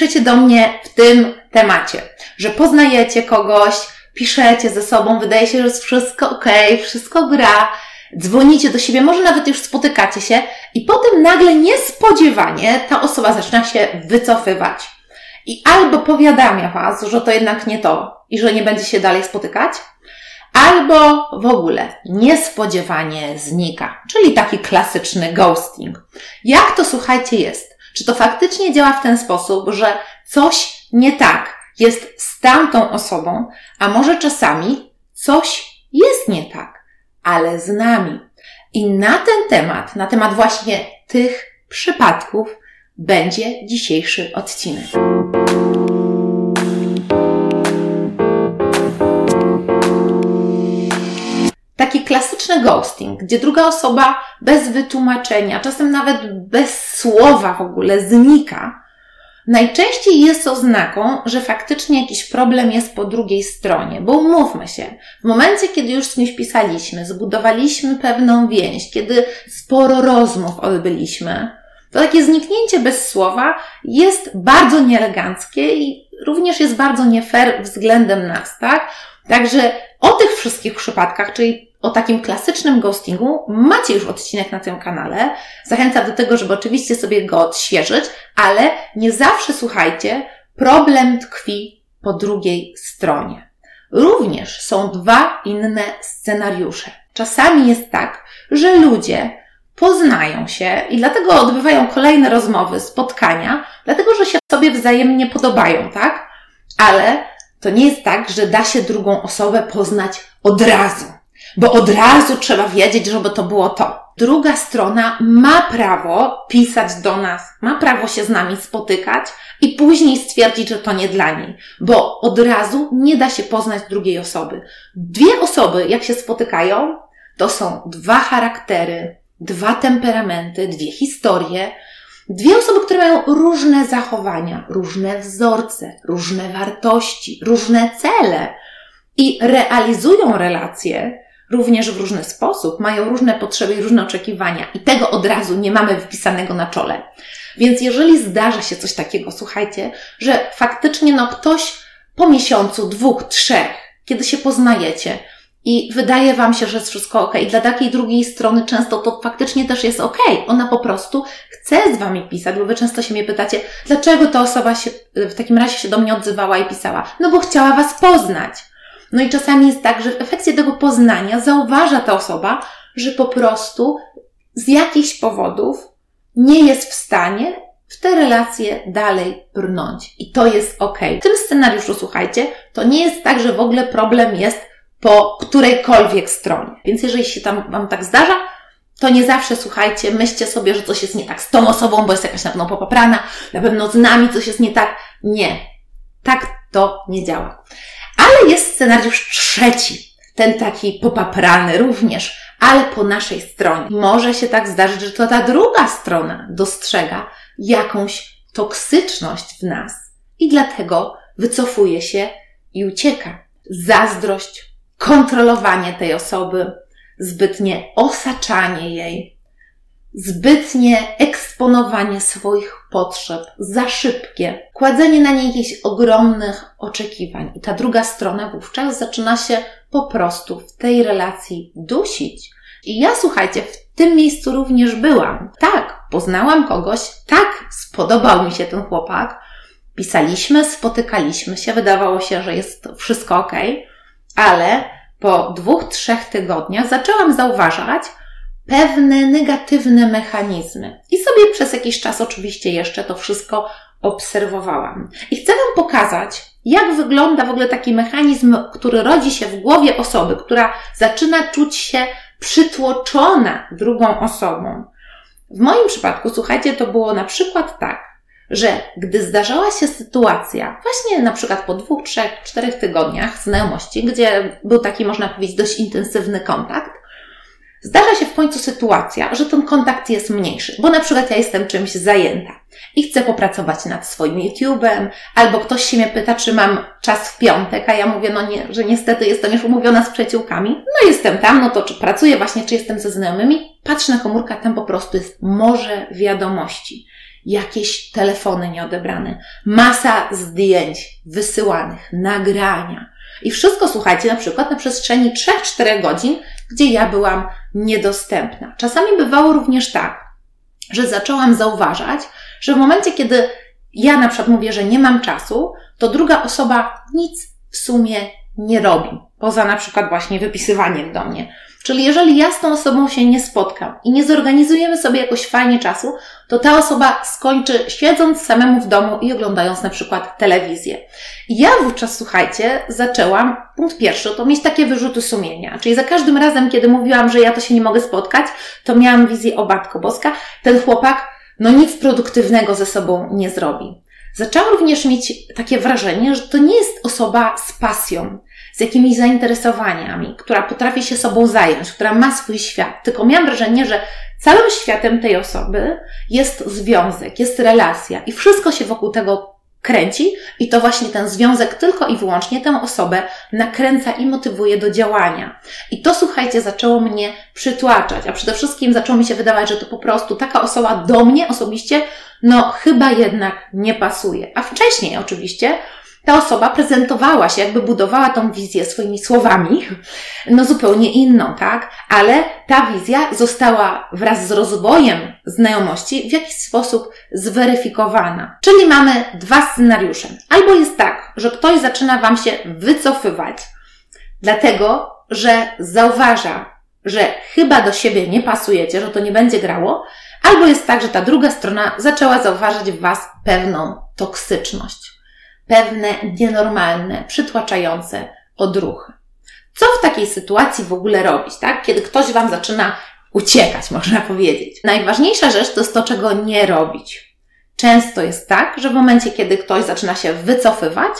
piszecie do mnie w tym temacie, że poznajecie kogoś, piszecie ze sobą, wydaje się, że jest wszystko ok, wszystko gra, dzwonicie do siebie, może nawet już spotykacie się i potem nagle niespodziewanie ta osoba zaczyna się wycofywać. I albo powiadamia Was, że to jednak nie to i że nie będzie się dalej spotykać, albo w ogóle niespodziewanie znika, czyli taki klasyczny ghosting. Jak to słuchajcie jest? Czy to faktycznie działa w ten sposób, że coś nie tak jest z tamtą osobą, a może czasami coś jest nie tak, ale z nami. I na ten temat, na temat właśnie tych przypadków, będzie dzisiejszy odcinek. Taki klasyczny ghosting, gdzie druga osoba bez wytłumaczenia, czasem nawet bez słowa w ogóle znika, najczęściej jest oznaką, że faktycznie jakiś problem jest po drugiej stronie. Bo umówmy się, w momencie, kiedy już z kimś pisaliśmy, zbudowaliśmy pewną więź, kiedy sporo rozmów odbyliśmy, to takie zniknięcie bez słowa jest bardzo nieeleganckie i również jest bardzo nie fair względem nas, tak? Także o tych wszystkich przypadkach, czyli o takim klasycznym ghostingu, macie już odcinek na tym kanale. Zachęcam do tego, żeby oczywiście sobie go odświeżyć, ale nie zawsze, słuchajcie, problem tkwi po drugiej stronie. Również są dwa inne scenariusze. Czasami jest tak, że ludzie poznają się i dlatego odbywają kolejne rozmowy, spotkania, dlatego że się sobie wzajemnie podobają, tak? Ale to nie jest tak, że da się drugą osobę poznać od razu, bo od razu trzeba wiedzieć, żeby to było to. Druga strona ma prawo pisać do nas, ma prawo się z nami spotykać i później stwierdzić, że to nie dla niej, bo od razu nie da się poznać drugiej osoby. Dwie osoby, jak się spotykają, to są dwa charaktery, dwa temperamenty, dwie historie, dwie osoby, które mają różne zachowania, różne wzorce, różne wartości, różne cele i realizują relacje również w różny sposób, mają różne potrzeby i różne oczekiwania i tego od razu nie mamy wpisanego na czole. Więc jeżeli zdarza się coś takiego, słuchajcie, że faktycznie no ktoś po miesiącu, dwóch, trzech, kiedy się poznajecie, i wydaje Wam się, że jest wszystko ok. Dla takiej drugiej strony często to faktycznie też jest ok. Ona po prostu chce z Wami pisać, bo Wy często się mnie pytacie, dlaczego ta osoba się w takim razie się do mnie odzywała i pisała? No bo chciała Was poznać. No i czasami jest tak, że w efekcie tego poznania zauważa ta osoba, że po prostu z jakichś powodów nie jest w stanie w te relacje dalej brnąć. I to jest ok. W tym scenariuszu, słuchajcie, to nie jest tak, że w ogóle problem jest po którejkolwiek stronie. Więc jeżeli się tam Wam tak zdarza, to nie zawsze słuchajcie, myślcie sobie, że coś jest nie tak z tą osobą, bo jest jakaś na pewno popaprana, na pewno z nami coś jest nie tak. Nie. Tak to nie działa. Ale jest scenariusz trzeci. Ten taki popaprany również, ale po naszej stronie. Może się tak zdarzyć, że to ta druga strona dostrzega jakąś toksyczność w nas i dlatego wycofuje się i ucieka. Zazdrość, kontrolowanie tej osoby, zbytnie osaczanie jej, zbytnie eksponowanie swoich potrzeb, za szybkie, kładzenie na niej jakichś ogromnych oczekiwań. I ta druga strona wówczas zaczyna się po prostu w tej relacji dusić. I ja, słuchajcie, w tym miejscu również byłam. Tak, poznałam kogoś, tak, spodobał mi się ten chłopak. Pisaliśmy, spotykaliśmy się, wydawało się, że jest wszystko ok, ale po dwóch, trzech tygodniach zaczęłam zauważać pewne negatywne mechanizmy. I sobie przez jakiś czas oczywiście jeszcze to wszystko obserwowałam. I chcę Wam pokazać, jak wygląda w ogóle taki mechanizm, który rodzi się w głowie osoby, która zaczyna czuć się przytłoczona drugą osobą. W moim przypadku, słuchajcie, to było na przykład tak że gdy zdarzała się sytuacja, właśnie na przykład po dwóch, trzech, czterech tygodniach znajomości, gdzie był taki, można powiedzieć, dość intensywny kontakt, zdarza się w końcu sytuacja, że ten kontakt jest mniejszy, bo na przykład ja jestem czymś zajęta i chcę popracować nad swoim YouTube'em, albo ktoś się mnie pyta, czy mam czas w piątek, a ja mówię, no nie, że niestety jestem już umówiona z przyjaciółkami. No jestem tam, no to czy pracuję właśnie, czy jestem ze znajomymi, patrzę na komórkę, tam po prostu jest morze wiadomości. jakieś telefony nieodebrane, masa zdjęć wysyłanych, nagrania. I wszystko, słuchajcie, na przykład na przestrzeni 3-4 godzin, gdzie ja byłam niedostępna. Czasami bywało również tak, że zaczęłam zauważać, że w momencie, kiedy ja na przykład mówię, że nie mam czasu, to druga osoba nic w sumie nie robi, poza na przykład właśnie wypisywaniem do mnie. Czyli jeżeli ja z tą osobą się nie spotkam i nie zorganizujemy sobie jakoś fajnie czasu, to ta osoba skończy siedząc samemu w domu i oglądając na przykład telewizję. Ja wówczas, słuchajcie, zaczęłam, punkt pierwszy, to mieć takie wyrzuty sumienia. Czyli za każdym razem, kiedy mówiłam, że ja to się nie mogę spotkać, to miałam wizję, o Batko Boska, ten chłopak, no nic produktywnego ze sobą nie zrobi. Zaczęłam również mieć takie wrażenie, że to nie jest osoba z pasją, z jakimiś zainteresowaniami, która potrafi się sobą zająć, która ma swój świat. Tylko miałam wrażenie, że całym światem tej osoby jest związek, jest relacja i wszystko się wokół tego kręci i to właśnie ten związek tylko i wyłącznie tę osobę nakręca i motywuje do działania. I to słuchajcie, zaczęło mnie przytłaczać, a przede wszystkim zaczęło mi się wydawać, że to po prostu taka osoba do mnie osobiście, no chyba jednak nie pasuje. A wcześniej oczywiście ta osoba prezentowała się, jakby budowała tą wizję swoimi słowami, no zupełnie inną, tak? Ale ta wizja została wraz z rozwojem znajomości w jakiś sposób zweryfikowana. Czyli mamy dwa scenariusze. Albo jest tak, że ktoś zaczyna Wam się wycofywać, dlatego, że zauważa, że chyba do siebie nie pasujecie, że to nie będzie grało, albo jest tak, że ta druga strona zaczęła zauważyć w Was pewną toksyczność pewne nienormalne, przytłaczające odruchy. Co w takiej sytuacji w ogóle robić, tak? Kiedy ktoś Wam zaczyna uciekać, można powiedzieć. Najważniejsza rzecz to jest to, czego nie robić. Często jest tak, że w momencie, kiedy ktoś zaczyna się wycofywać,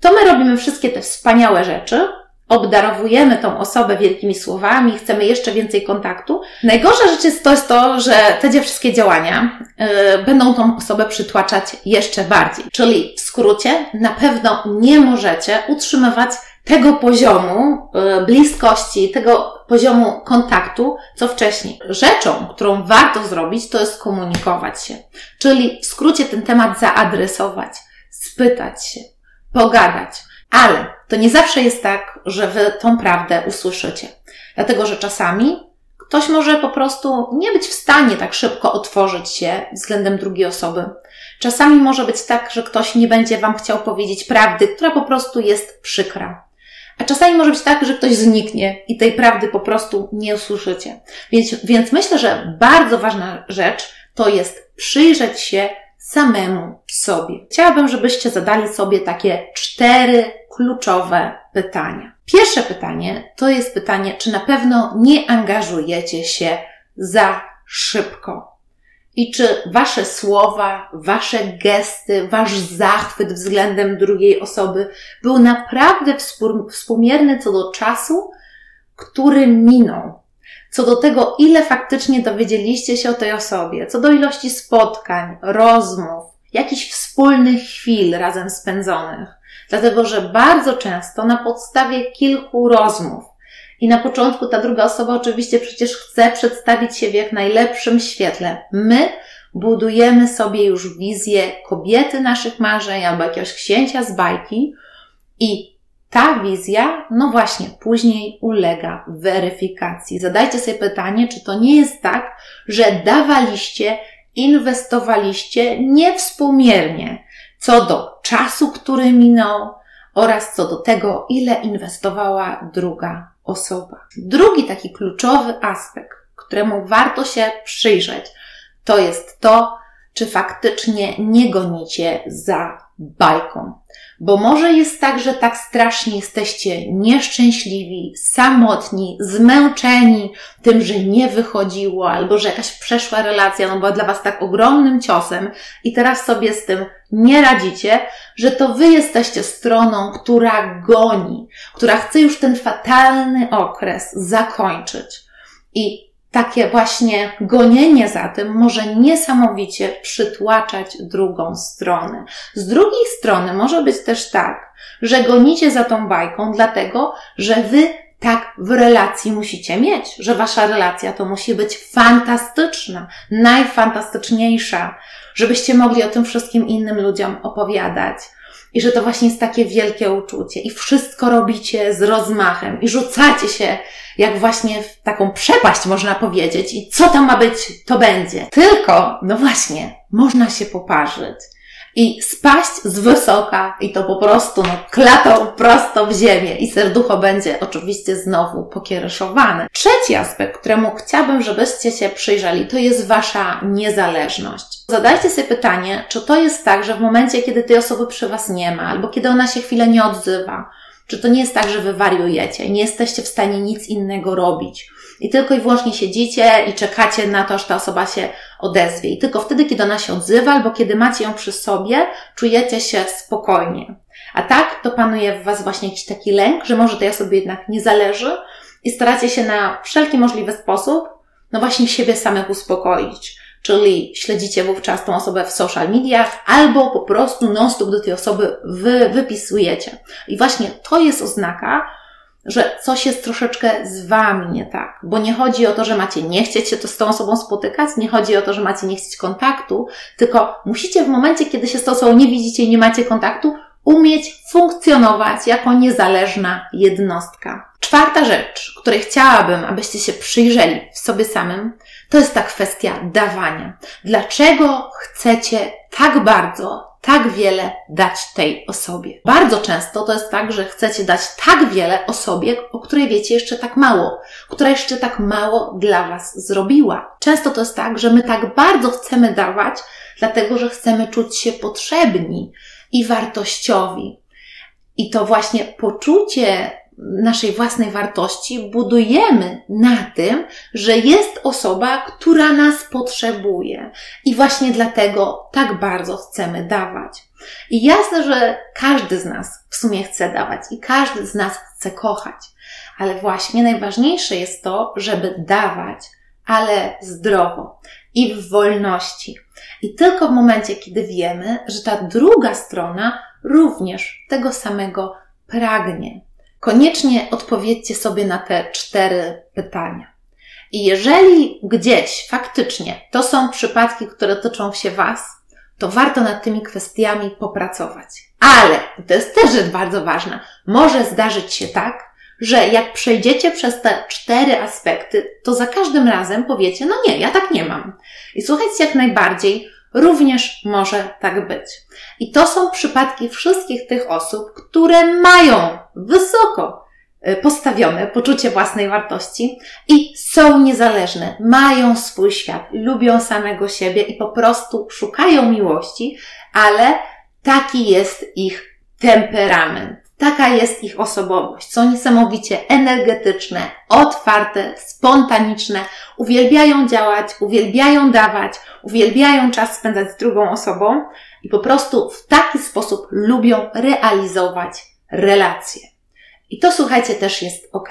to my robimy wszystkie te wspaniałe rzeczy, obdarowujemy tą osobę wielkimi słowami, chcemy jeszcze więcej kontaktu. Najgorsza rzecz jest to, jest to że te wszystkie działania yy, będą tą osobę przytłaczać jeszcze bardziej. Czyli w skrócie, na pewno nie możecie utrzymywać tego poziomu yy, bliskości, tego poziomu kontaktu, co wcześniej. Rzeczą, którą warto zrobić, to jest komunikować się. Czyli w skrócie ten temat zaadresować, spytać się, pogadać ale to nie zawsze jest tak, że wy tą prawdę usłyszycie. Dlatego, że czasami ktoś może po prostu nie być w stanie tak szybko otworzyć się względem drugiej osoby. Czasami może być tak, że ktoś nie będzie Wam chciał powiedzieć prawdy, która po prostu jest przykra. A czasami może być tak, że ktoś zniknie i tej prawdy po prostu nie usłyszycie. Więc, więc myślę, że bardzo ważna rzecz to jest przyjrzeć się samemu sobie. Chciałabym, żebyście zadali sobie takie cztery kluczowe pytania. Pierwsze pytanie to jest pytanie, czy na pewno nie angażujecie się za szybko. I czy wasze słowa, wasze gesty, wasz zachwyt względem drugiej osoby był naprawdę współmierny co do czasu, który minął, co do tego, ile faktycznie dowiedzieliście się o tej osobie, co do ilości spotkań, rozmów, jakichś wspólnych chwil razem spędzonych. Dlatego, że bardzo często na podstawie kilku rozmów i na początku ta druga osoba oczywiście przecież chce przedstawić się w jak najlepszym świetle. My budujemy sobie już wizję kobiety naszych marzeń albo jakiegoś księcia z bajki i ta wizja, no właśnie, później ulega weryfikacji. Zadajcie sobie pytanie, czy to nie jest tak, że dawaliście, inwestowaliście niewspółmiernie co do czasu, który minął oraz co do tego, ile inwestowała druga osoba. Drugi taki kluczowy aspekt, któremu warto się przyjrzeć, to jest to, czy faktycznie nie gonicie za bajką. Bo może jest tak, że tak strasznie jesteście nieszczęśliwi, samotni, zmęczeni tym, że nie wychodziło, albo że jakaś przeszła relacja no była dla Was tak ogromnym ciosem i teraz sobie z tym nie radzicie, że to Wy jesteście stroną, która goni, która chce już ten fatalny okres zakończyć. I takie właśnie gonienie za tym może niesamowicie przytłaczać drugą stronę. Z drugiej strony może być też tak, że gonicie za tą bajką, dlatego, że wy tak w relacji musicie mieć, że wasza relacja to musi być fantastyczna, najfantastyczniejsza, żebyście mogli o tym wszystkim innym ludziom opowiadać. I że to właśnie jest takie wielkie uczucie. I wszystko robicie z rozmachem. I rzucacie się jak właśnie w taką przepaść, można powiedzieć. I co tam ma być, to będzie. Tylko, no właśnie, można się poparzyć i spaść z wysoka i to po prostu no, klatą prosto w ziemię i serducho będzie oczywiście znowu pokiereszowane. Trzeci aspekt, któremu chciałabym, żebyście się przyjrzeli, to jest Wasza niezależność. Zadajcie sobie pytanie, czy to jest tak, że w momencie, kiedy tej osoby przy Was nie ma, albo kiedy ona się chwilę nie odzywa, czy to nie jest tak, że Wy wariujecie, nie jesteście w stanie nic innego robić, i tylko i wyłącznie siedzicie i czekacie na to, aż ta osoba się odezwie. I tylko wtedy, kiedy ona się odzywa, albo kiedy macie ją przy sobie, czujecie się spokojnie. A tak, to panuje w Was właśnie jakiś taki lęk, że może tej osobie jednak nie zależy i staracie się na wszelki możliwy sposób, no właśnie siebie samych uspokoić. Czyli śledzicie wówczas tą osobę w social mediach, albo po prostu non-stop do tej osoby wy, wypisujecie. I właśnie to jest oznaka, że coś jest troszeczkę z wami nie tak. Bo nie chodzi o to, że macie nie chcieć się to z tą osobą spotykać, nie chodzi o to, że macie nie chcieć kontaktu, tylko musicie w momencie, kiedy się z tą osobą nie widzicie i nie macie kontaktu, umieć funkcjonować jako niezależna jednostka. Czwarta rzecz, której chciałabym, abyście się przyjrzeli w sobie samym, to jest ta kwestia dawania. Dlaczego chcecie tak bardzo tak wiele dać tej osobie. Bardzo często to jest tak, że chcecie dać tak wiele osobie, o której wiecie jeszcze tak mało, która jeszcze tak mało dla Was zrobiła. Często to jest tak, że my tak bardzo chcemy dawać, dlatego że chcemy czuć się potrzebni i wartościowi. I to właśnie poczucie naszej własnej wartości budujemy na tym, że jest osoba, która nas potrzebuje. I właśnie dlatego tak bardzo chcemy dawać. I jasne, że każdy z nas w sumie chce dawać i każdy z nas chce kochać. Ale właśnie najważniejsze jest to, żeby dawać, ale zdrowo i w wolności. I tylko w momencie, kiedy wiemy, że ta druga strona również tego samego pragnie. Koniecznie odpowiedzcie sobie na te cztery pytania. I jeżeli gdzieś faktycznie to są przypadki, które tyczą się Was, to warto nad tymi kwestiami popracować. Ale, to jest też rzecz bardzo ważna, może zdarzyć się tak, że jak przejdziecie przez te cztery aspekty, to za każdym razem powiecie, no nie, ja tak nie mam. I słuchajcie, jak najbardziej, również może tak być. I to są przypadki wszystkich tych osób, które mają wysoko e, postawione poczucie własnej wartości i są niezależne, mają swój świat, lubią samego siebie i po prostu szukają miłości, ale taki jest ich temperament. Taka jest ich osobowość. Są niesamowicie energetyczne, otwarte, spontaniczne, uwielbiają działać, uwielbiają dawać, uwielbiają czas spędzać z drugą osobą i po prostu w taki sposób lubią realizować relacje. I to słuchajcie też jest ok.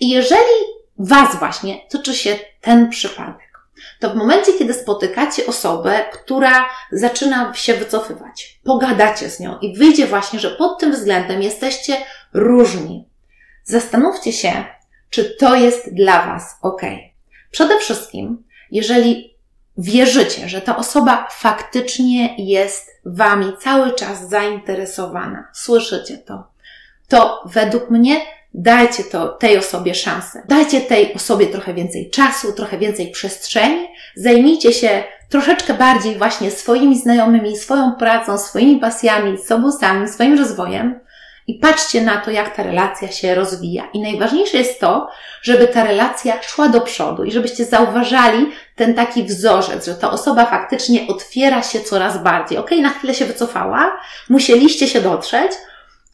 I jeżeli Was właśnie toczy się ten przypadek, to w momencie, kiedy spotykacie osobę, która zaczyna się wycofywać, pogadacie z nią i wyjdzie właśnie, że pod tym względem jesteście różni, zastanówcie się, czy to jest dla Was ok. Przede wszystkim, jeżeli wierzycie, że ta osoba faktycznie jest Wami cały czas zainteresowana, słyszycie to, to według mnie Dajcie to, tej osobie szansę. Dajcie tej osobie trochę więcej czasu, trochę więcej przestrzeni. Zajmijcie się troszeczkę bardziej właśnie swoimi znajomymi, swoją pracą, swoimi pasjami, sobą samym, swoim rozwojem i patrzcie na to, jak ta relacja się rozwija. I najważniejsze jest to, żeby ta relacja szła do przodu i żebyście zauważali ten taki wzorzec, że ta osoba faktycznie otwiera się coraz bardziej. Okay, na chwilę się wycofała, musieliście się dotrzeć,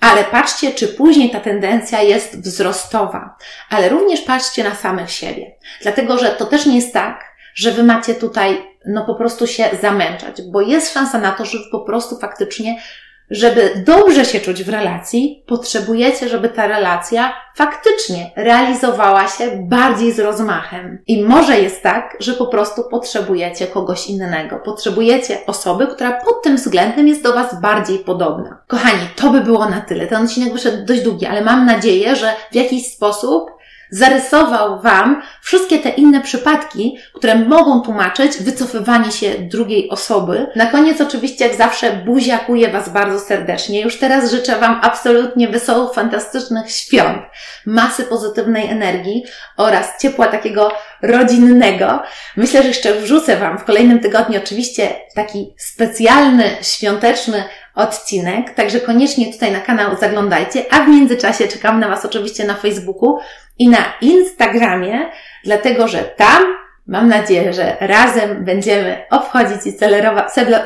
ale patrzcie, czy później ta tendencja jest wzrostowa. Ale również patrzcie na samych siebie. Dlatego, że to też nie jest tak, że wy macie tutaj, no po prostu się zamęczać, bo jest szansa na to, że po prostu faktycznie żeby dobrze się czuć w relacji, potrzebujecie, żeby ta relacja faktycznie realizowała się bardziej z rozmachem. I może jest tak, że po prostu potrzebujecie kogoś innego. Potrzebujecie osoby, która pod tym względem jest do Was bardziej podobna. Kochani, to by było na tyle. Ten odcinek wyszedł dość długi, ale mam nadzieję, że w jakiś sposób zarysował Wam wszystkie te inne przypadki, które mogą tłumaczyć wycofywanie się drugiej osoby. Na koniec oczywiście, jak zawsze, buziakuję Was bardzo serdecznie. Już teraz życzę Wam absolutnie wesołych, fantastycznych świąt, masy pozytywnej energii oraz ciepła takiego rodzinnego. Myślę, że jeszcze wrzucę Wam w kolejnym tygodniu oczywiście taki specjalny, świąteczny odcinek, także koniecznie tutaj na kanał zaglądajcie, a w międzyczasie czekam na Was oczywiście na Facebooku i na Instagramie, dlatego że tam mam nadzieję, że razem będziemy obchodzić i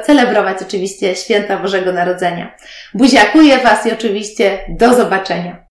celebrować oczywiście święta Bożego Narodzenia. Buziakuję Was i oczywiście do zobaczenia.